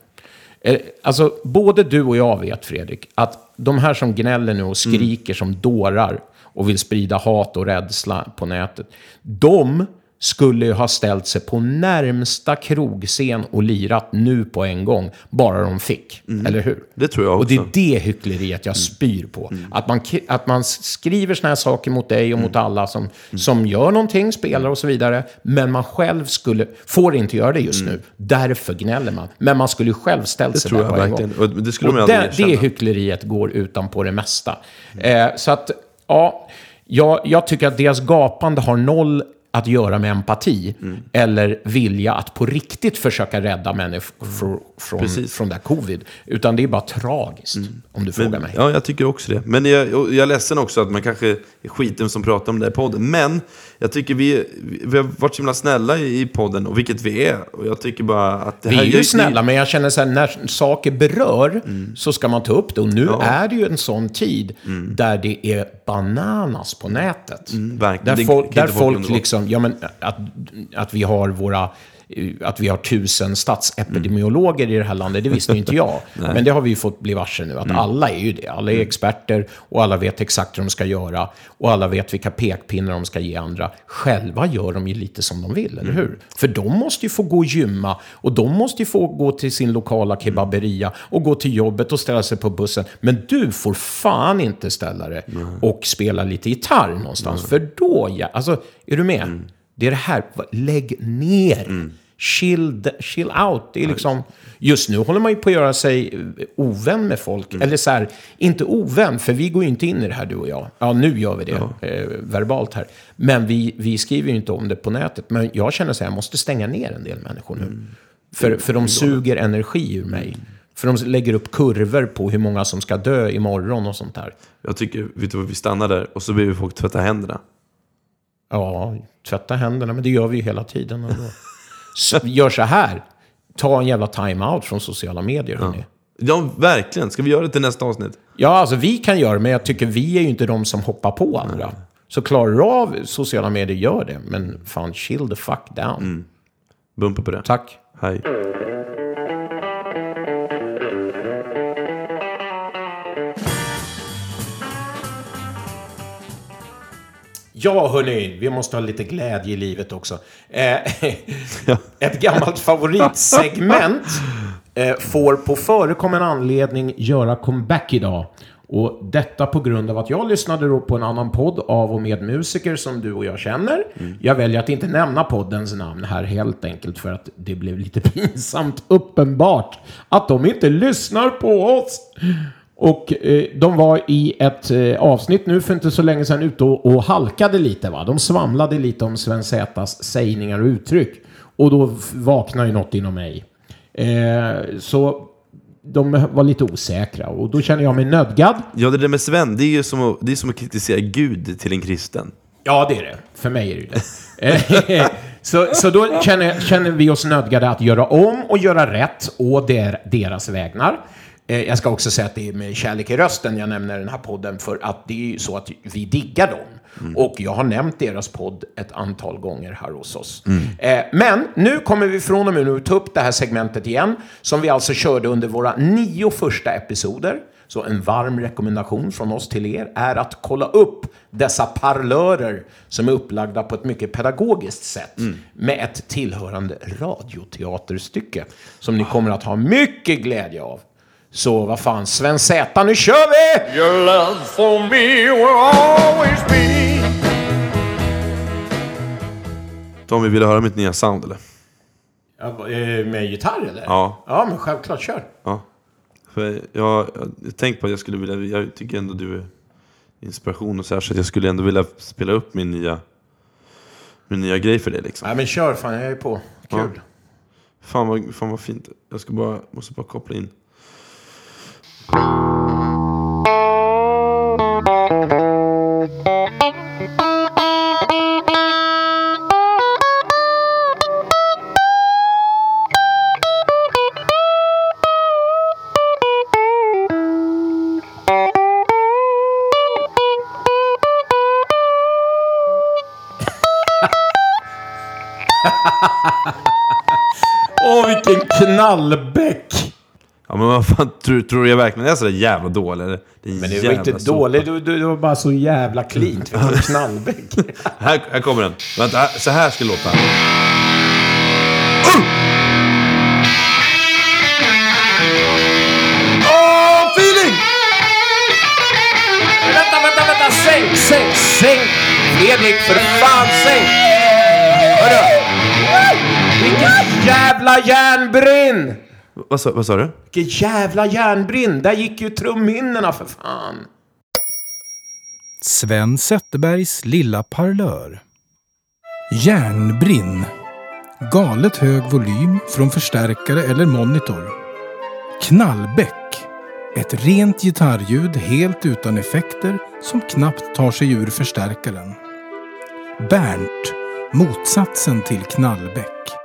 Alltså, både du och jag vet, Fredrik, att de här som gnäller nu och skriker som dårar och vill sprida hat och rädsla på nätet, de skulle ju ha ställt sig på närmsta krogscen och lirat nu på en gång, bara de fick. Eller hur? Det tror jag Och det är också. det hyckleriet jag spyr på. Att, man, att man skriver såna här saker mot dig och mot alla som, som gör någonting, spelar och så vidare. Men man själv skulle, får inte göra det just nu. Därför gnäller man. Men man skulle själv ställt sig tror där på en gång. Och det skulle de och aldrig det, det hyckleriet går utanpå det mesta. Eh, så att, ja, jag, jag tycker att deras gapande har noll att göra med empati Mm. eller vilja att på riktigt försöka rädda människor från, från, Precis. från det här covid. Utan det är bara tragiskt, om du frågar mig. Ja, jag tycker också det. Men jag, jag är ledsen också att man kanske är skiten som pratar om det här i podden. Men jag tycker vi, vi har varit så himla snälla i podden, och vilket vi är. Och jag tycker bara att det Vi här är ju snälla, men jag känner så här, när saker berör så ska man ta upp det. Och nu är det ju en sån tid där det är bananas på nätet. verkligen. Där, Det folk, kan där folk undgå liksom, ja men att, att vi har våra att vi har tusen statsepidemiologer i det här landet, det visste ju inte jag. Men det har vi ju fått bli varse nu, att alla är ju det. Alla är experter och alla vet exakt hur de ska göra. Och alla vet vilka pekpinnar de ska ge andra. Själva gör de ju lite som de vill, eller hur? För de måste ju få gå och gymma och de måste ju få gå till sin lokala kebaberia och gå till jobbet och ställa sig på bussen. Men du får fan inte ställa dig och spela lite gitarr någonstans. För då, ja, alltså, är du med? Det är det här, lägg ner. Chill, d- chill out. Det är liksom, just nu håller man ju på att göra sig eh, ovän med folk. Eller så här, inte ovän, för vi går ju inte in i det här du och jag. Ja, nu gör vi det eh, verbalt här. Men vi, vi skriver ju inte om det på nätet. Men jag känner så här, jag måste stänga ner en del människor nu. För, för de suger energi ur mig. För de lägger upp kurvor på hur många som ska dö imorgon och sånt där. Jag tycker, vet du vad, vi stannar där och så ber vi folk tvätta händerna. Ja, tvätta händerna, men det gör vi ju hela tiden. Så, gör så här, ta en jävla time-out från sociala medier. hörni. Ja, verkligen. Ska vi göra det till nästa avsnitt? Ja, alltså vi kan göra det, men jag tycker vi är ju inte de som hoppar på andra. Så klarar du av sociala medier, gör det. Men fan, chill the fuck down. Bumpa på det. Tack. Hej. Ja, hörni, vi måste ha lite glädje i livet också. Eh, ett gammalt favoritsegment eh, får på förekommande anledning göra comeback idag. Och detta på grund av att jag lyssnade på en annan podd av och med musiker som du och jag känner. Jag väljer att inte nämna poddens namn här helt enkelt för att det blev lite pinsamt uppenbart att de inte lyssnar på oss. Och eh, de var i ett eh, avsnitt nu för inte så länge sedan ute och, och halkade lite. Va? De svamlade lite om Sven Zätas sägningar och uttryck. Och då vaknade ju något inom mig. Eh, så de var lite osäkra och då känner jag mig nödgad. Ja, det där med Sven, det är ju som att, det är som att kritisera Gud till en kristen. Ja, det är det. För mig är det det. Eh, så, så då känner, känner vi oss nödgade att göra om och göra rätt å der, deras vägnar. Eh, Jag ska också säga att det är med kärlek i rösten jag nämner den här podden för att det är ju så att vi diggar dem. Och jag har nämnt deras podd ett antal gånger här hos oss. Eh, Men nu kommer vi från och med nu ta upp det här segmentet igen som vi alltså körde under våra nio första episoder. Så en varm rekommendation från oss till er är att kolla upp dessa parlörer som är upplagda på ett mycket pedagogiskt sätt med ett tillhörande radioteaterstycke som ni kommer att ha mycket glädje av. Så vad fan, Sven Z, nu kör vi! Your love for me will always be. Tommy, vill du höra mitt nya sound eller? Ja, eh, med gitarr eller? Ja. Ja, men självklart, kör. Ja. För jag, jag tänkte på att jag skulle vilja, jag tycker ändå du är inspiration och så här, så att jag skulle ändå vilja spela upp min nya, min nya grej för dig liksom. Nej, men kör fan, jag är på. Kul. Fan vad, fan vad fint. Jag ska bara, måste bara koppla in. Åh, vilken knall! Fan, tror, tror du jag verkligen är så där jävla dålig eller? Det är en Men det var inte sopa. dåligt, du, du, var bara så jävla cleant. Vilken knallbäck. Här, här kommer den. Vänta, så här ska det låta. Åh, feeling! vänta, vänta, vänta! Sänk, sänk, sänk! Fredrik, för fan, sänk! Hörru! Vilken jävla järnbrinn! Vad sa, vad sa du? Vilken jävla järnbrinn! Där gick ju trumhinnorna för fan. Sven Zetterbergs lilla parlör. Järnbrinn. Galet hög volym från förstärkare eller monitor. Knallbäck. Ett rent gitarrljud helt utan effekter som knappt tar sig ur förstärkaren. Bernt. Motsatsen till knallbäck.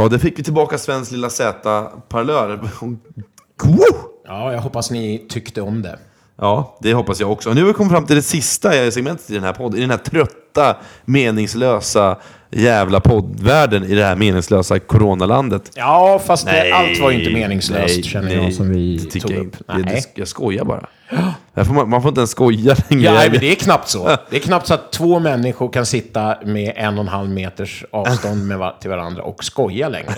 Ja, det fick vi tillbaka Svens lilla Z-parlör. Ja, jag hoppas ni tyckte om det. Ja, det hoppas jag också. Och nu har vi kommit fram till det sista segmentet i den här podden. I den här trötta, meningslösa jävla poddvärlden i det här meningslösa coronalandet. Ja, fast det, allt var ju inte meningslöst, nej, känner nej, jag, som vi tog jag upp. Det- Nej. Jag skojar bara. Får man, man får inte ens skoja längre. Ja, nej, men det är knappt så. Det är knappt så att två människor kan sitta med en och en halv meters avstånd med va- till varandra och skoja längre.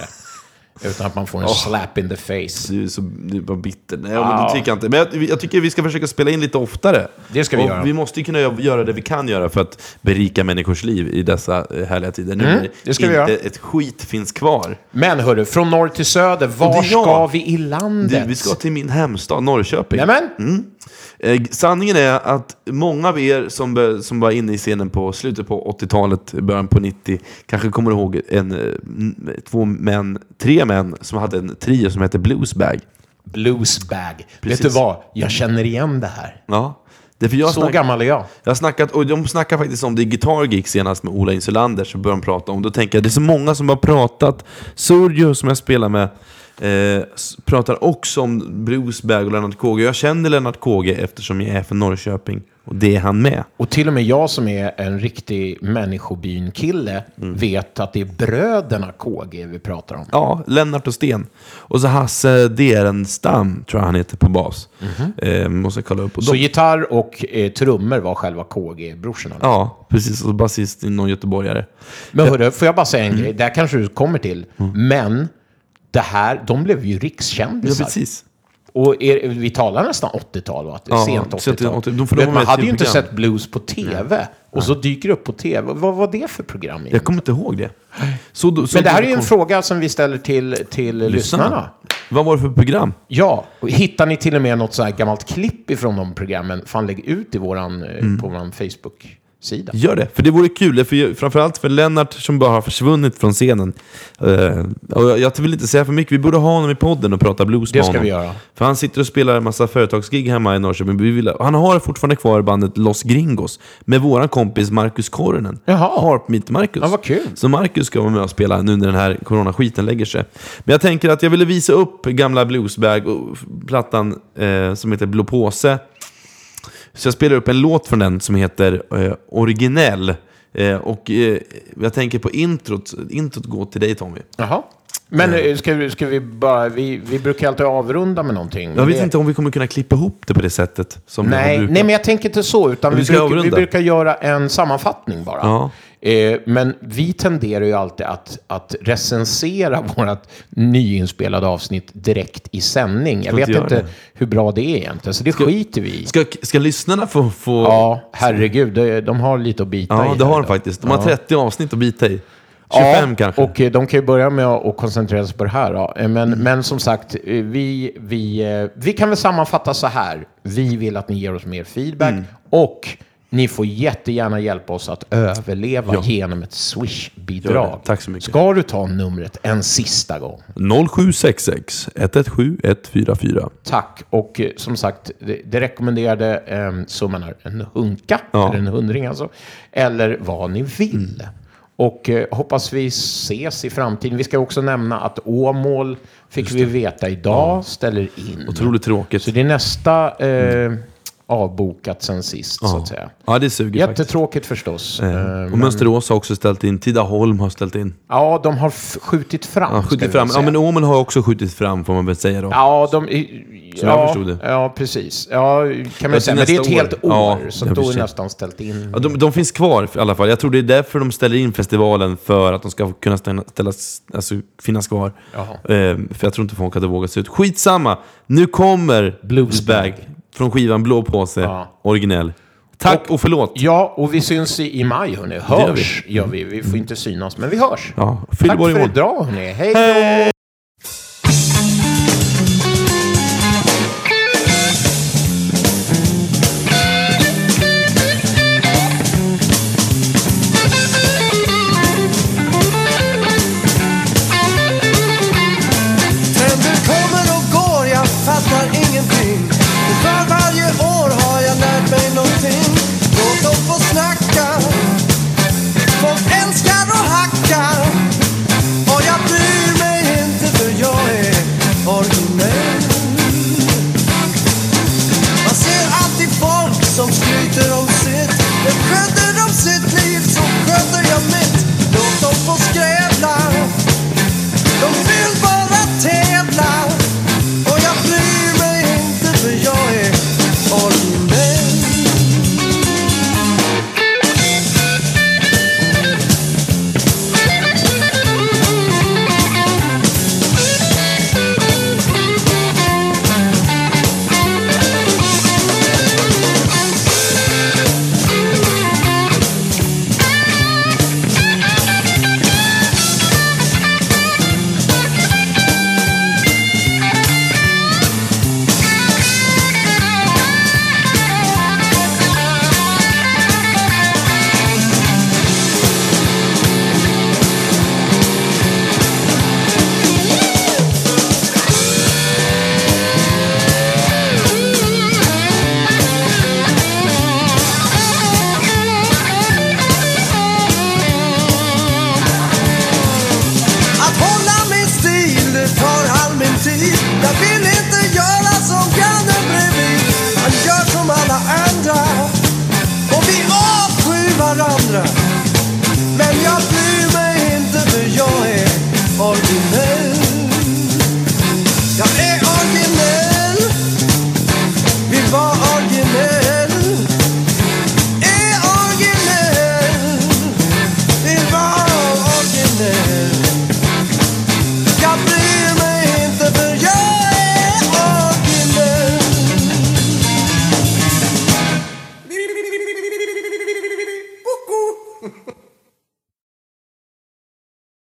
Utan att man får en slap in the face. Du är så du är bara bitter. Nej, men det tycker jag inte. Men jag, jag tycker vi ska försöka spela in lite oftare. Det ska vi och göra. Vi måste kunna gö- göra det vi kan göra för att berika människors liv i dessa eh, härliga tider. Nu Mm, det ska vi inte göra. ett skit finns kvar. Men hörru, från norr till söder, var ska vi i Du, landet? vi ska till min hemstad Norrköping. Nämen! Eh, sanningen är att många av er som, som var inne i scenen på slutet på 80-talet, början på 90, kanske kommer ihåg en, eh, två män, tre män som hade en trio som hette Bluesbag. Bluesbag. Precis. Vet du vad? Jag känner igen det här. Ja. Det för jag Så snack- gammal är jag. Jag har snackat, och de snackar faktiskt om det i Guitar Geek senast med Ola Insulander, så började de prata om, då tänker jag, det är så många som har pratat, Surjo som jag spelar med, eh, pratar också om Bruce Bag och Lennart Kåge. Jag känner Lennart Kåge eftersom jag är från Norrköping. Och det är han med. Och till och med jag som är en riktig människobyn-kille Mm. vet att det är bröderna KG vi pratar om. Ja, Lennart och Sten. Och så Hasse Derenstam, tror jag han heter på bas. eh, måste kolla upp. Och Så de, gitarr och eh, trummor var själva KG-brorsorna. ja, precis. Och basist, någon göteborgare. Men hörru, får jag bara säga Mm. en grej? Det här kanske du kommer till. Men det här, de blev ju Ja, rikskändisar. precis. Och är, vi talar nästan 80-tal, va? Ja, Sent sent 80-tal. 80 de med man hade ju inte tv-program. sett blues på tv. Och så dyker det upp på tv. Vad var det för program? egentligen? Jag kommer inte ihåg det. Så, så Men det här är ju en fråga som vi ställer till, till lyssnarna. Vad var det för program? Ja, hittar ni till och med något så här gammalt klipp ifrån de programmen, fan lägg ut i våran, eh, Mm. på vår Facebook-sida. Gör det, för det vore kul. För, framförallt för Lennart som bara har försvunnit från scenen. Eh, och jag, vill inte säga för mycket, vi borde ha honom i podden och prata blues Det med ska honom. vi göra. För han sitter och spelar en massa företagsgig hemma i Norrköping. Vi vill, han har fortfarande kvar bandet Los Gringos med våran kompis Marcus Kornen. Jaha. Harp Meet Marcus. Ja, vad kul. Så Marcus ska vara med och spela nu när den här coronaskiten lägger sig. Men jag tänker att jag ville visa upp gamla Bluesbag och plattan eh, som heter Blå påse. Så jag spelar upp en låt från den som heter eh, Originell. Eh, och eh, jag tänker på introt. Introt går till dig Tommy. Jaha. Men eh, ska, ska vi bara, vi, vi brukar alltid avrunda med någonting. Jag vet Det- inte om vi kommer kunna klippa ihop det på det sättet. Som Nej, nej, men jag tänker inte så, utan vi brukar, vi brukar göra en sammanfattning bara. Ja. Eh, men vi tenderar ju alltid att, att recensera vårt nyinspelade avsnitt direkt i sändning. Jag vet inte inte hur bra det är egentligen, så det skiter vi i. Ska, ska lyssnarna få... få... Ja, herregud, de, de har lite att bita i. Ja, det har de faktiskt. De har Ja. 30 avsnitt att bita i. 25 ja, kanske. och eh, de kan ju börja med att koncentrera sig på det här. Då. Eh, Men, Mm. men som sagt, vi, vi, vi kan väl sammanfatta så här. Vi vill att ni ger oss mer feedback Mm. och ni får jättegärna hjälpa oss att överleva Ja. genom ett Swish-bidrag. Tack så mycket. Ska du ta numret en sista gång? 0766 117 144. Tack. Och eh, som sagt, det, rekommenderade eh, summan är en hunka, Ja. eller en hundring alltså, eller vad ni vill. Och eh, hoppas vi ses i framtiden. Vi ska också nämna att Åmål, fick vi veta idag, ställer in. Otroligt tråkigt. Så det är nästa eh, avbokat sen sist, så att säga. Ja, det suger faktiskt. Jättetråkigt förstås. Eh, Eh, Och men, Mönsterås har också ställt in. Tidaholm har ställt in. ja, de har skjutit fram. Ja, skjutit fram. Ja, men Åmål har också skjutit fram, får man väl säga då. Ja, de... Som ja, jag förstod det. Ja, precis. Ja, kan man Ja, säga. Men det är ett helt år. Ja, så ja, då är nästan ställt in. Ja, de, de finns kvar i alla fall. Jag tror det är därför de ställer in festivalen, för att de ska kunna ställa, ställas, alltså, finnas kvar. Jaha. Eh, för jag tror inte folk hade vågat se ut. Skitsamma! Nu kommer Bluesbag från skivan Blå påse, Ja. originell. Tack och, förlåt! Ja, och vi syns i, i maj, hörni. gör Hörs gör vi. Vi får inte synas, men vi hörs. Ja, Tack för idag, hörni. Hej då!